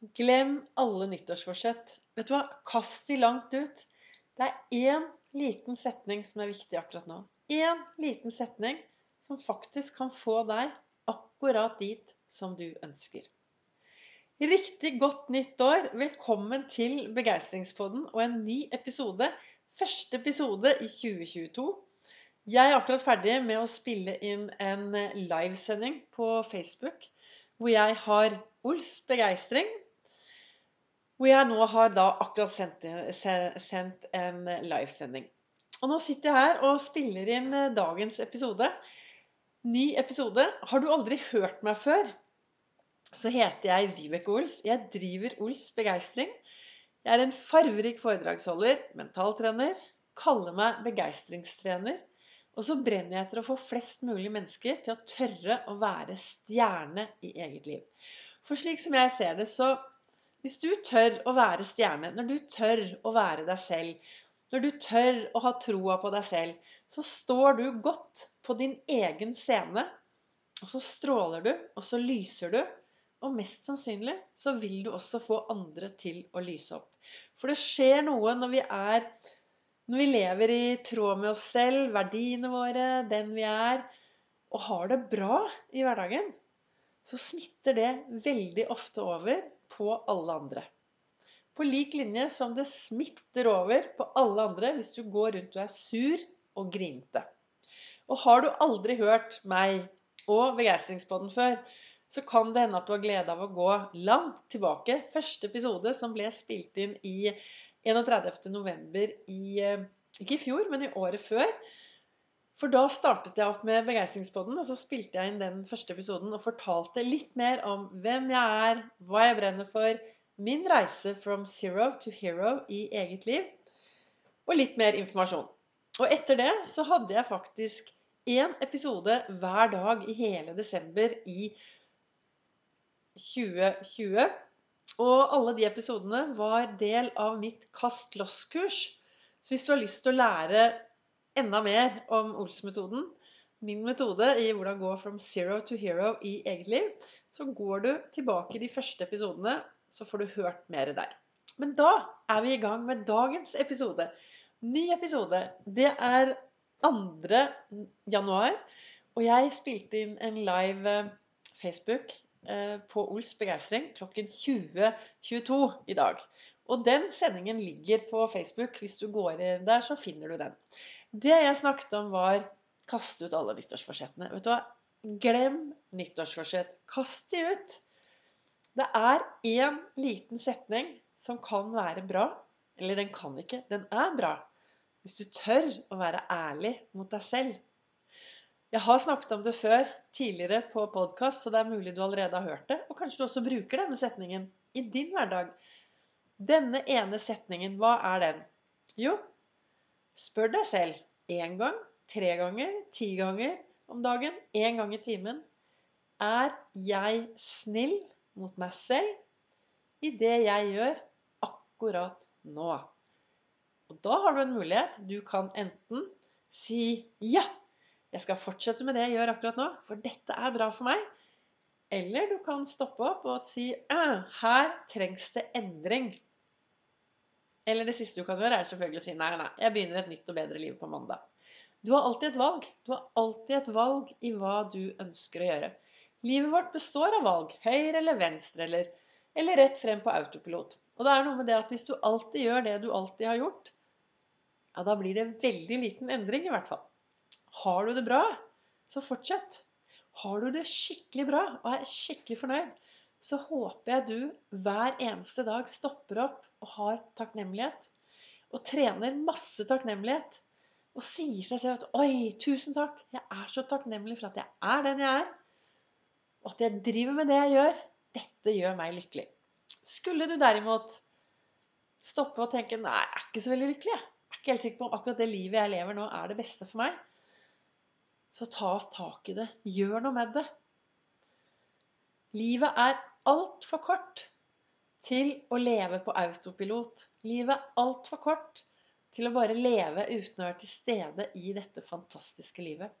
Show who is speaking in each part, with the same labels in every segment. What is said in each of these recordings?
Speaker 1: Glem alle nyttårsforsett. Vet du hva? Kast de langt ut. Det er én liten setning som er viktig akkurat nå. Én liten setning som faktisk kan få deg akkurat dit som du ønsker. Riktig godt nytt år. Velkommen til Begeistringspodden og en ny episode. Første episode i 2022. Jeg er akkurat ferdig med å spille inn en livesending på Facebook hvor jeg har Ols begeistring hvor jeg nå har da akkurat sendt, sendt en livesending. Og nå sitter jeg her og spiller inn eh, dagens episode. Ny episode. Har du aldri hørt meg før, så heter jeg Vibeke Ols. Jeg driver Ols Begeistring. Jeg er en farverik foredragsholder, mentaltrener, kaller meg begeistringstrener. Og så brenner jeg etter å få flest mulig mennesker til å tørre å være stjerne i eget liv. For slik som jeg ser det, så hvis du tør å være stjerne, når du tør å være deg selv, når du tør å ha troa på deg selv, så står du godt på din egen scene. Og så stråler du, og så lyser du. Og mest sannsynlig så vil du også få andre til å lyse opp. For det skjer noe når vi er Når vi lever i tråd med oss selv, verdiene våre, den vi er, og har det bra i hverdagen, så smitter det veldig ofte over på alle andre. På lik linje som det smitter over på alle andre hvis du går rundt og er sur og grinete. Og har du aldri hørt meg og Begeistringspodden før, så kan det hende at du har glede av å gå langt tilbake. Første episode som ble spilt inn i 31.11. i eh, Ikke i fjor, men i året før. For da startet jeg opp med Begeistringspodden, og så spilte jeg inn den første episoden og fortalte litt mer om hvem jeg er, hva jeg brenner for, min reise from zero to hero i eget liv, og litt mer informasjon. Og etter det så hadde jeg faktisk én episode hver dag i hele desember i 2020. Og alle de episodene var del av mitt Kast loss-kurs. Så hvis du har lyst til å lære enda mer om Ols-metoden, min metode i hvordan gå from zero to hero i eget liv, så går du tilbake i de første episodene, så får du hørt mer der. Men da er vi i gang med dagens episode. Ny episode. Det er 2. januar, og jeg spilte inn en live eh, Facebook eh, på Ols begeistring klokken 20.22 i dag. Og den sendingen ligger på Facebook. Hvis du går der, så finner du den. Det jeg snakket om, var kaste ut alle nyttårsforsettene. Vet du hva? Glem nyttårsforsett. Kast de ut. Det er én liten setning som kan være bra. Eller den kan ikke. Den er bra. Hvis du tør å være ærlig mot deg selv. Jeg har snakket om det før tidligere på podkast, så det er mulig du allerede har hørt det. Og kanskje du også bruker denne setningen i din hverdag. Denne ene setningen, hva er den? Jo, spør deg selv én gang, tre ganger, ti ganger om dagen, én gang i timen. Er jeg snill mot meg selv i det jeg gjør akkurat nå? Og da har du en mulighet. Du kan enten si ja, jeg skal fortsette med det jeg gjør akkurat nå, for dette er bra for meg. Eller du kan stoppe opp og si her trengs det endring. Eller det siste du kan gjøre, er selvfølgelig å si nei, nei, jeg begynner et nytt og bedre liv på mandag. Du har alltid et valg. Du har alltid et valg i hva du ønsker å gjøre. Livet vårt består av valg. Høyre eller venstre, eller, eller rett frem på autopilot. Og det er noe med det at hvis du alltid gjør det du alltid har gjort, ja, da blir det veldig liten endring, i hvert fall. Har du det bra, så fortsett. Har du det skikkelig bra og er skikkelig fornøyd, så håper jeg du hver eneste dag stopper opp og har takknemlighet. Og trener masse takknemlighet. Og sier til seg selv at 'Oi, tusen takk. Jeg er så takknemlig for at jeg er den jeg er.' Og at jeg driver med det jeg gjør. Dette gjør meg lykkelig. Skulle du derimot stoppe og tenke 'Nei, jeg er ikke så veldig lykkelig', jeg er ikke helt sikker på om akkurat det livet jeg lever nå, er det beste for meg', så ta tak i det. Gjør noe med det. Livet er altfor kort til å leve på autopilot. Livet er altfor kort til å bare leve uten å være til stede i dette fantastiske livet.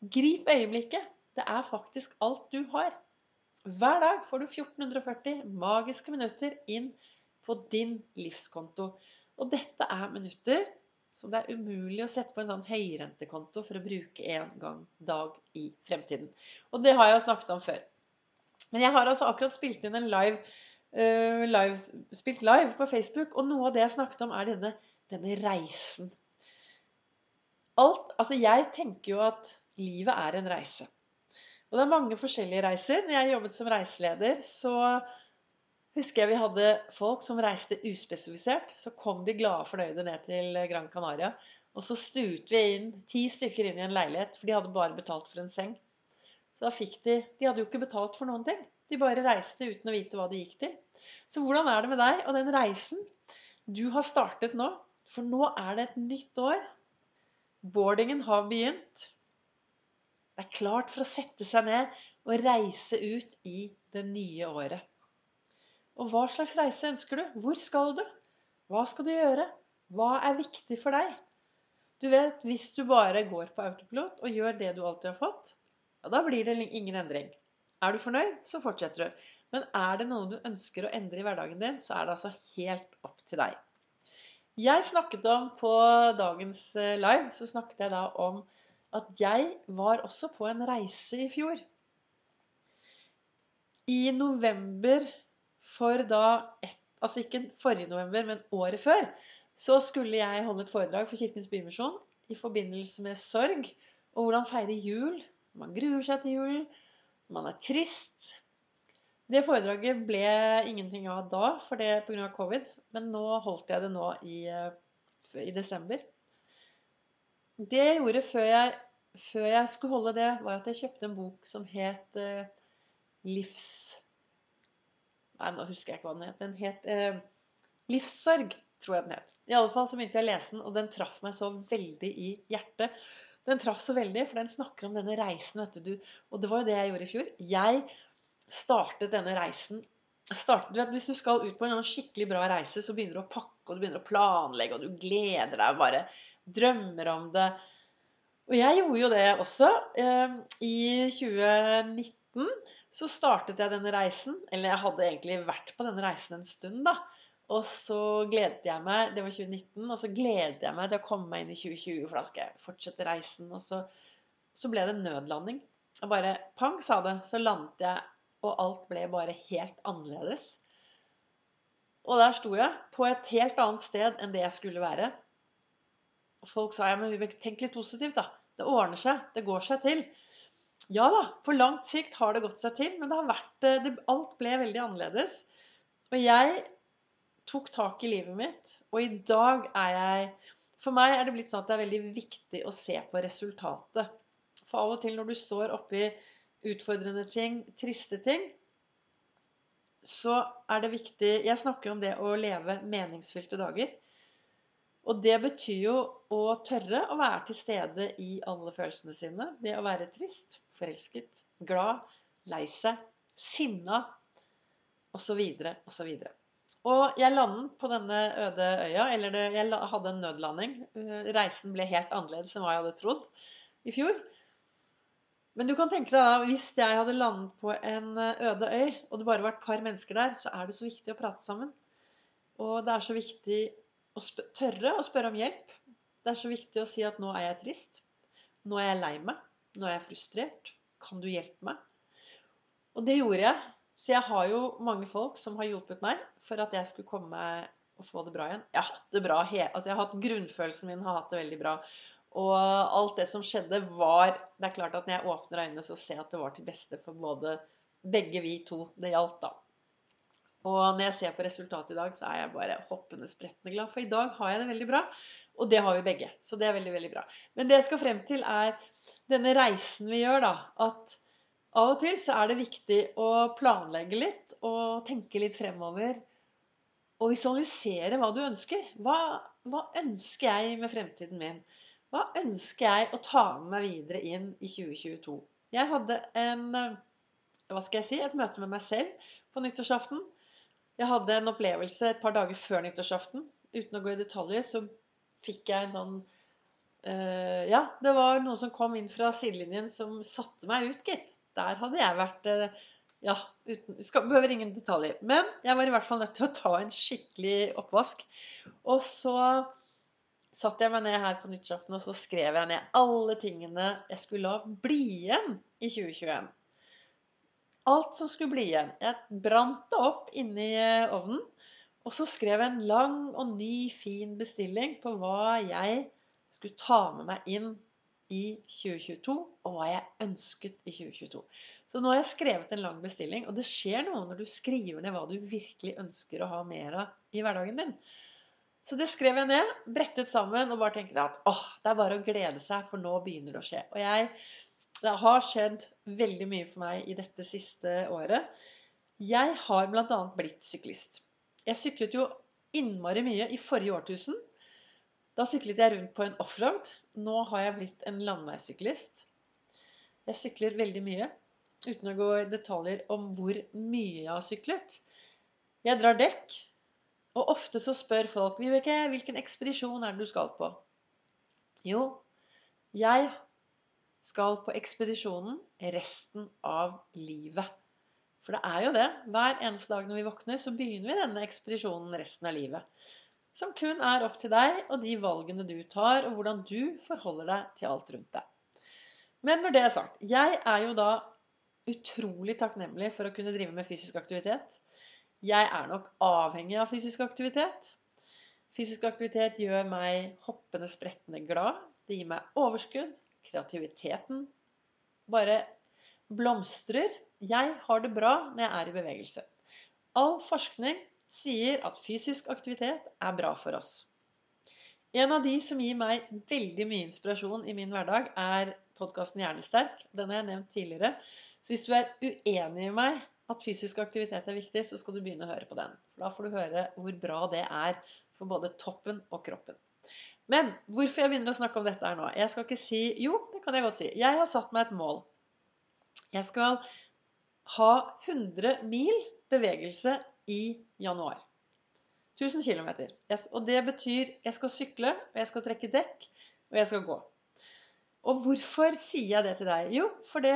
Speaker 1: Grip øyeblikket. Det er faktisk alt du har. Hver dag får du 1440 magiske minutter inn på din livskonto. Og dette er minutter som det er umulig å sette på en sånn høyrentekonto for å bruke en gang dag i fremtiden. Og det har jeg jo snakket om før. Men jeg har altså akkurat spilt inn en live, uh, live, spilt live på Facebook, og noe av det jeg snakket om, er denne, denne reisen. Alt, altså jeg tenker jo at livet er en reise. Og det er mange forskjellige reiser. Når jeg jobbet som reiseleder, så husker jeg vi hadde folk som reiste uspesifisert. Så kom de glade og fornøyde ned til Gran Canaria. Og så stuet vi inn ti stykker inn i en leilighet, for de hadde bare betalt for en seng. Så da fikk de De hadde jo ikke betalt for noen ting. De bare reiste uten å vite hva det gikk til. Så hvordan er det med deg og den reisen du har startet nå? For nå er det et nytt år. Boardingen har begynt. Det er klart for å sette seg ned og reise ut i det nye året. Og hva slags reise ønsker du? Hvor skal du? Hva skal du gjøre? Hva er viktig for deg? Du vet, hvis du bare går på autopilot og gjør det du alltid har fått, ja, da blir det ingen endring. Er du fornøyd, så fortsetter du. Men er det noe du ønsker å endre i hverdagen din, så er det altså helt opp til deg. Jeg snakket om på dagens eh, live, så snakket jeg da om at jeg var også på en reise i fjor. I november for da et, Altså ikke forrige november, men året før, så skulle jeg holde et foredrag for Kirkens Bymisjon i forbindelse med sorg og hvordan feire jul. Man gruer seg til julen. Man er trist. Det foredraget ble ingenting av da for det pga. covid, men nå holdt jeg det nå i, eh, i desember. Det jeg gjorde før jeg, før jeg, skulle holde det, var at jeg kjøpte en bok som het uh, Livs... Nei, nå husker jeg ikke hva den het. Den het uh, Livssorg, tror jeg den het. I alle fall så begynte jeg å lese den, og den traff meg så veldig i hjertet. Den traff så veldig, for den snakker om denne reisen, vet du. Og det var jo det jeg gjorde i fjor. Jeg startet denne reisen startet, du vet, Hvis du skal ut på en skikkelig bra reise, så begynner du å pakke og du begynner å planlegge, og du gleder deg og bare drømmer om det. Og jeg gjorde jo det også. Eh, I 2019 så startet jeg denne reisen. Eller jeg hadde egentlig vært på denne reisen en stund, da. Og så gledet jeg meg Det var 2019. Og så gledet jeg meg til å komme meg inn i 2020, for da skal jeg fortsette reisen. Og så, så ble det nødlanding. Og bare pang, sa det. Så landet jeg, og alt ble bare helt annerledes. Og der sto jeg, på et helt annet sted enn det jeg skulle være. Og folk sa ja, men tenk litt positivt, da. Det ordner seg. Det går seg til. Ja da, på langt sikt har det gått seg til, men det har vært, eh, det, alt ble veldig annerledes. Og jeg tok tak i livet mitt, og i dag er jeg For meg er det blitt sånn at det er veldig viktig å se på resultatet. For av og til når du står oppi utfordrende ting, triste ting, så er det viktig Jeg snakker om det å leve meningsfylte dager. Og det betyr jo å tørre å være til stede i alle følelsene sine. Det å være trist, forelsket, glad, lei seg, sinna osv. osv. Og jeg landet på denne øde øya. Eller det, jeg hadde en nødlanding. Eh, reisen ble helt annerledes enn hva jeg hadde trodd i fjor. Men du kan tenke deg da, hvis jeg hadde landet på en eh, øde øy, og det bare var et par mennesker der, så er det så viktig å prate sammen. Og det er så viktig å tørre å spørre om hjelp. Det er så viktig å si at 'nå er jeg trist'. 'Nå er jeg lei meg'. 'Nå er jeg frustrert'. 'Kan du hjelpe meg?' Og det gjorde jeg. Så jeg har jo mange folk som har hjulpet meg for at jeg skulle komme og få det bra igjen. Jeg har hatt det bra. Altså jeg har hatt Grunnfølelsen min har hatt det veldig bra. Og alt det som skjedde, var Det er klart at når jeg åpner øynene, så ser jeg at det var til beste for både begge vi to det gjaldt, da. Og når jeg ser på resultatet i dag, så er jeg bare hoppende sprettende glad. For i dag har jeg det veldig bra. Og det har vi begge. Så det er veldig, veldig bra. Men det jeg skal frem til, er denne reisen vi gjør, da. At av og til så er det viktig å planlegge litt og tenke litt fremover. Og visualisere hva du ønsker. Hva, hva ønsker jeg med fremtiden min? Hva ønsker jeg å ta med meg videre inn i 2022? Jeg hadde en, hva skal jeg si, et møte med meg selv på nyttårsaften. Jeg hadde en opplevelse et par dager før nyttårsaften. Uten å gå i detaljer, så fikk jeg en sånn uh, Ja, det var noen som kom inn fra sidelinjen som satte meg ut, gitt. Der hadde jeg vært uh, Ja, uten, skal, behøver ingen detaljer. Men jeg var i hvert fall nødt til å ta en skikkelig oppvask. Og så satte jeg meg ned her på nyttårsaften og så skrev jeg ned alle tingene jeg skulle la bli igjen i 2021. Alt som skulle bli igjen. Jeg brant det opp inni ovnen. Og så skrev jeg en lang og ny, fin bestilling på hva jeg skulle ta med meg inn i 2022, og hva jeg ønsket i 2022. Så nå har jeg skrevet en lang bestilling, og det skjer noe når du skriver ned hva du virkelig ønsker å ha mer av i hverdagen din. Så det skrev jeg ned, brettet sammen og bare tenker at åh, det er bare å glede seg, for nå begynner det å skje. Og jeg, det har skjedd veldig mye for meg i dette siste året. Jeg har bl.a. blitt syklist. Jeg syklet jo innmari mye i forrige årtusen. Da syklet jeg rundt på en offroad. Nå har jeg blitt en landeveissyklist. Jeg sykler veldig mye, uten å gå i detaljer om hvor mye jeg har syklet. Jeg drar dekk, og ofte så spør folk Vibeke, hvilken ekspedisjon er det du skal på? Jo, jeg skal på ekspedisjonen resten av livet. For det er jo det. Hver eneste dag når vi våkner, så begynner vi denne ekspedisjonen resten av livet som kun er opp til deg og de valgene du tar, og hvordan du forholder deg til alt rundt deg. Men når det er sagt, jeg er jo da utrolig takknemlig for å kunne drive med fysisk aktivitet. Jeg er nok avhengig av fysisk aktivitet. Fysisk aktivitet gjør meg hoppende, sprettende glad. Det gir meg overskudd. Kreativiteten bare blomstrer. Jeg har det bra når jeg er i bevegelse. All forskning sier at fysisk aktivitet er bra for oss. En av de som gir meg veldig mye inspirasjon i min hverdag, er podkasten Hjernesterk. Den har jeg nevnt tidligere. Så hvis du er uenig i meg at fysisk aktivitet er viktig, så skal du begynne å høre på den. Da får du høre hvor bra det er for både toppen og kroppen. Men hvorfor jeg begynner å snakke om dette her nå Jeg skal ikke si Jo, det kan jeg godt si. Jeg har satt meg et mål. Jeg skal ha 100 mil bevegelse i januar. 1000 km. Og det betyr jeg skal sykle, og jeg skal trekke dekk, og jeg skal gå. Og hvorfor sier jeg det til deg? Jo, fordi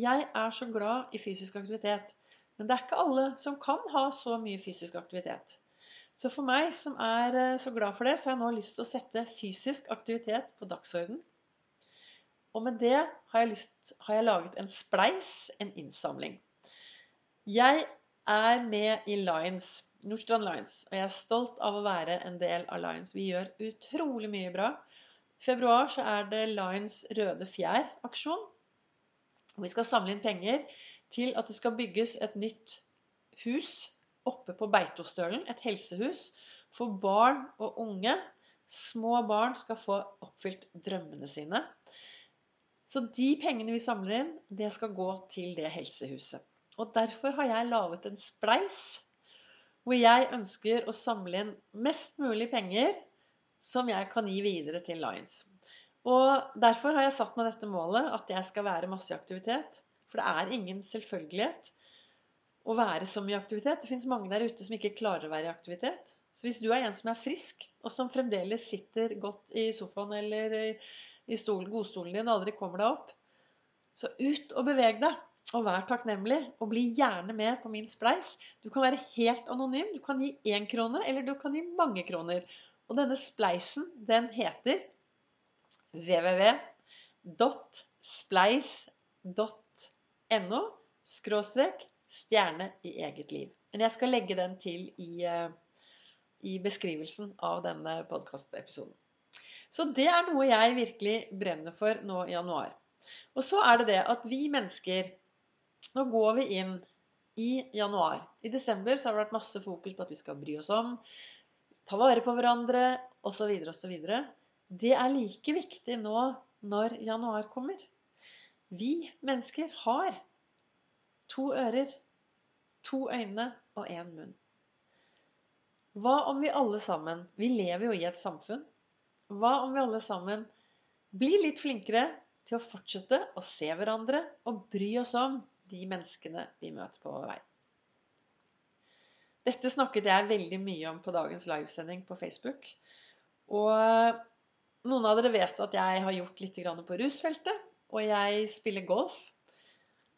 Speaker 1: jeg er så glad i fysisk aktivitet. Men det er ikke alle som kan ha så mye fysisk aktivitet. Så for meg som er eh, så glad for det, så har jeg nå lyst til å sette fysisk aktivitet på dagsorden. Og med det har jeg, lyst, har jeg laget en spleis, en innsamling. Jeg er med i Lines, Nordstrand Lines. og jeg er stolt av å være en del av Lines. Vi gjør utrolig mye bra. I februar så er det Lines Røde Fjær-aksjon. Vi skal samle inn penger til at det skal bygges et nytt hus oppe på Beitostølen. Et helsehus for barn og unge. Små barn skal få oppfylt drømmene sine. Så de pengene vi samler inn, det skal gå til det helsehuset. Og derfor har jeg laget en spleis hvor jeg ønsker å samle inn mest mulig penger som jeg kan gi videre til Lions. Og derfor har jeg satt meg dette målet at jeg skal være masse i aktivitet. For det er ingen selvfølgelighet å være så mye i aktivitet. Det fins mange der ute som ikke klarer å være i aktivitet. Så hvis du er en som er frisk, og som fremdeles sitter godt i sofaen eller i stolen, godstolen din og aldri kommer deg opp, så ut og beveg deg og vær takknemlig. Og bli gjerne med på min spleis. Du kan være helt anonym. Du kan gi én krone, eller du kan gi mange kroner. Og denne spleisen, den heter www.spleis.no skråstrek stjerne i eget liv. Men jeg skal legge den til i, eh, i beskrivelsen av denne podkastepisoden. Så det er noe jeg virkelig brenner for nå i januar. Og så er det det at vi mennesker nå går vi inn i januar. I desember så har det vært masse fokus på at vi skal bry oss om, ta vare på hverandre osv. osv. Det er like viktig nå når januar kommer. Vi mennesker har to ører, to øyne og én munn. Hva om vi alle sammen Vi lever jo i et samfunn. Hva om vi alle sammen blir litt flinkere til å fortsette å se hverandre og bry oss om de menneskene vi møter på vår vei. Dette snakket jeg veldig mye om på dagens livesending på Facebook. Og noen av dere vet at jeg har gjort litt på rusfeltet, og jeg spiller golf.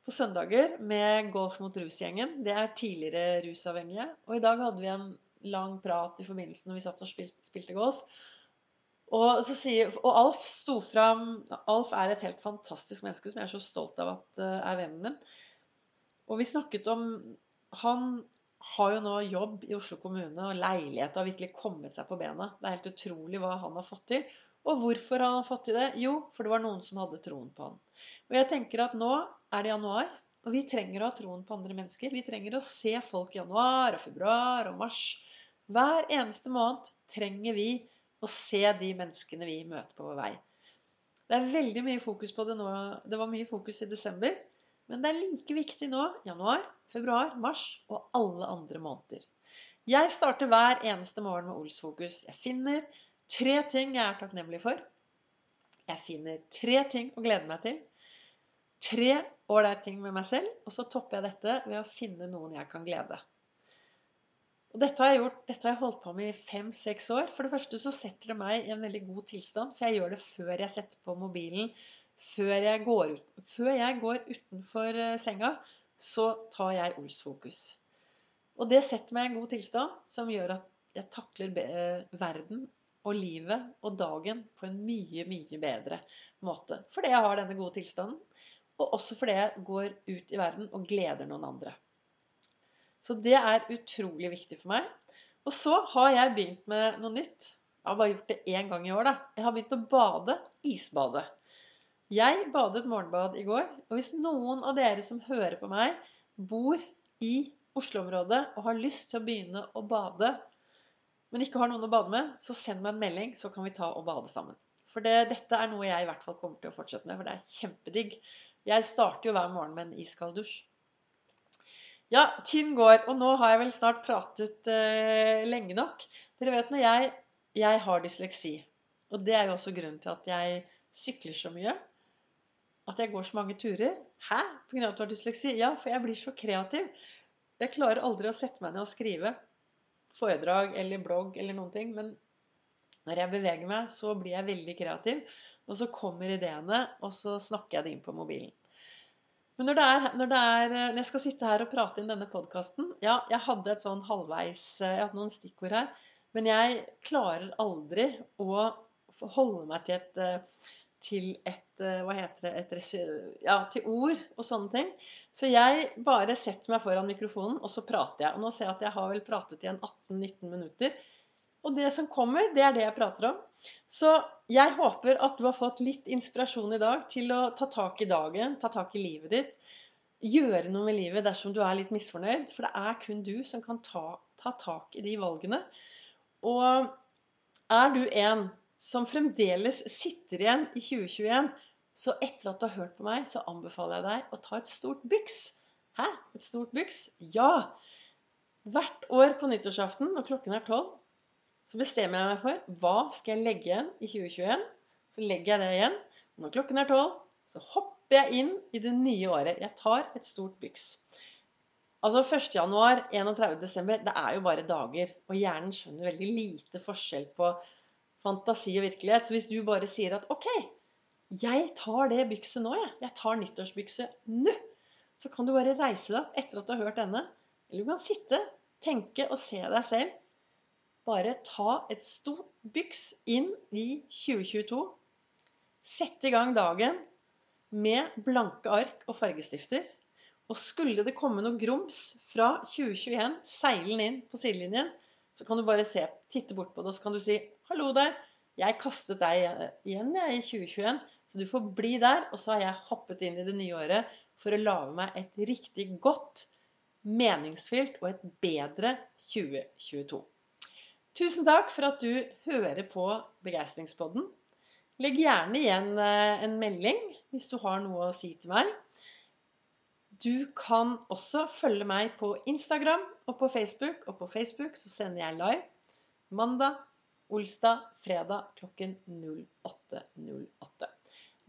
Speaker 1: på søndager med Golf mot rus-gjengen. Det er tidligere rusavhengige. Og i dag hadde vi en lang prat i forbindelse når vi satt og spilte, golf. Og, sier, og, Alf sto fram Alf er et helt fantastisk menneske som jeg er så stolt av at uh, er vennen min. Og vi snakket om Han har jo nå jobb i Oslo kommune og leilighet og har virkelig kommet seg på bena. Det er helt utrolig hva han har fått til. Og hvorfor har han fått til det? Jo, for det var noen som hadde troen på han. Og jeg tenker at nå er det januar, og vi trenger å ha troen på andre mennesker. Vi trenger å se folk i januar og februar og mars. Hver eneste måned trenger vi å se de menneskene vi møter på vår vei. Det er veldig mye fokus på det nå. Det var mye fokus i desember. Men det er like viktig nå, januar, februar, mars og alle andre måneder. Jeg starter hver eneste morgen med Ols-fokus. Jeg finner tre ting jeg er takknemlig for. Jeg finner tre ting å glede meg til. Tre ålreite ting med meg selv. Og så topper jeg dette ved å finne noen jeg kan glede. Og dette har jeg gjort, dette har jeg holdt på med i fem-seks år. For det første så setter det meg i en veldig god tilstand, for jeg gjør det før jeg setter på mobilen før jeg går, ut, før jeg går utenfor eh, senga, så tar jeg Ols-fokus. Og det setter meg i en god tilstand som gjør at jeg takler eh, verden og livet og dagen på en mye, mye bedre måte. Fordi jeg har denne gode tilstanden, og også fordi jeg går ut i verden og gleder noen andre. Så det er utrolig viktig for meg. Og så har jeg begynt med noe nytt. Jeg har bare gjort det én gang i år. da. Jeg har begynt å bade isbade. Jeg badet morgenbad i går, og hvis noen av dere som hører på meg, bor i Oslo-området og har lyst til å begynne å bade, men ikke har noen å bade med, så send meg en melding, så kan vi ta og bade sammen. For det, dette er noe jeg i hvert fall kommer til å fortsette med, for det er kjempedigg. Jeg starter jo hver morgen med en iskald dusj. Ja, tiden går, og nå har jeg vel snart pratet eh, lenge nok. Dere vet når jeg, jeg har dysleksi, og det er jo også grunnen til at jeg sykler så mye at jeg går så mange turer. Hæ? Pga. at du har dysleksi? Ja, for jeg blir så kreativ. Jeg klarer aldri å sette meg ned og skrive foredrag eller blogg eller noen ting. Men når jeg beveger meg, så blir jeg veldig kreativ. Og så kommer ideene, og så snakker jeg det inn på mobilen. Men når, det er, når, det er, når jeg skal sitte her og prate inn denne podkasten Ja, jeg hadde et sånn halvveis Jeg hadde noen stikkord her. Men jeg klarer aldri å holde meg til et til et eh, Hva heter det et, Ja, til ord og sånne ting. Så jeg bare setter meg foran mikrofonen, og så prater jeg. Og nå ser jeg at jeg har vel pratet igjen 18-19 minutter. Og det som kommer, det er det jeg prater om. Så jeg håper at du har fått litt inspirasjon i dag til å ta tak i dagen, ta tak i livet ditt. Gjøre noe med livet dersom du er litt misfornøyd. For det er kun du som kan ta, ta tak i de valgene. Og er du en som fremdeles sitter igjen i 2021, så etter at du har hørt på meg, så anbefaler jeg deg å ta et stort byks. Hæ? Et stort byks? Ja! Hvert år på nyttårsaften når klokken er tolv, så bestemmer jeg meg for hva skal jeg legge igjen i 2021. Så legger jeg det igjen. Når klokken er tolv, så hopper jeg inn i det nye året. Jeg tar et stort byks. Altså 1. januar, 31. desember, det er jo bare dager. Og hjernen skjønner veldig lite forskjell på fantasi og virkelighet. Så hvis du bare sier at OK, jeg tar det bykset nå, jeg. Jeg tar nyttårsbykset nå. Så kan du bare reise deg opp etter at du har hørt denne. Eller du kan sitte, tenke og se deg selv. Bare ta et stort byks inn i 2022. Sette i gang dagen med blanke ark og fargestifter. Og skulle det komme noe grums fra 2021 seilende inn på sidelinjen, så kan du bare se, titte bort på det, og så kan du si 'Hallo der. Jeg kastet deg igjen jeg, i 2021, så du får bli der.' Og så har jeg hoppet inn i det nye året for å lage meg et riktig godt, meningsfylt og et bedre 2022. Tusen takk for at du hører på Begeistringspodden. Legg gjerne igjen eh, en melding hvis du har noe å si til meg. Du kan også følge meg på Instagram og på Facebook. Og på Facebook så sender jeg live mandag, olsdag, fredag klokken 08.08.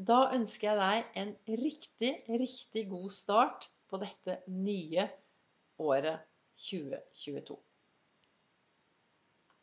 Speaker 1: Da ønsker jeg deg en riktig, riktig god start på dette nye året 2022.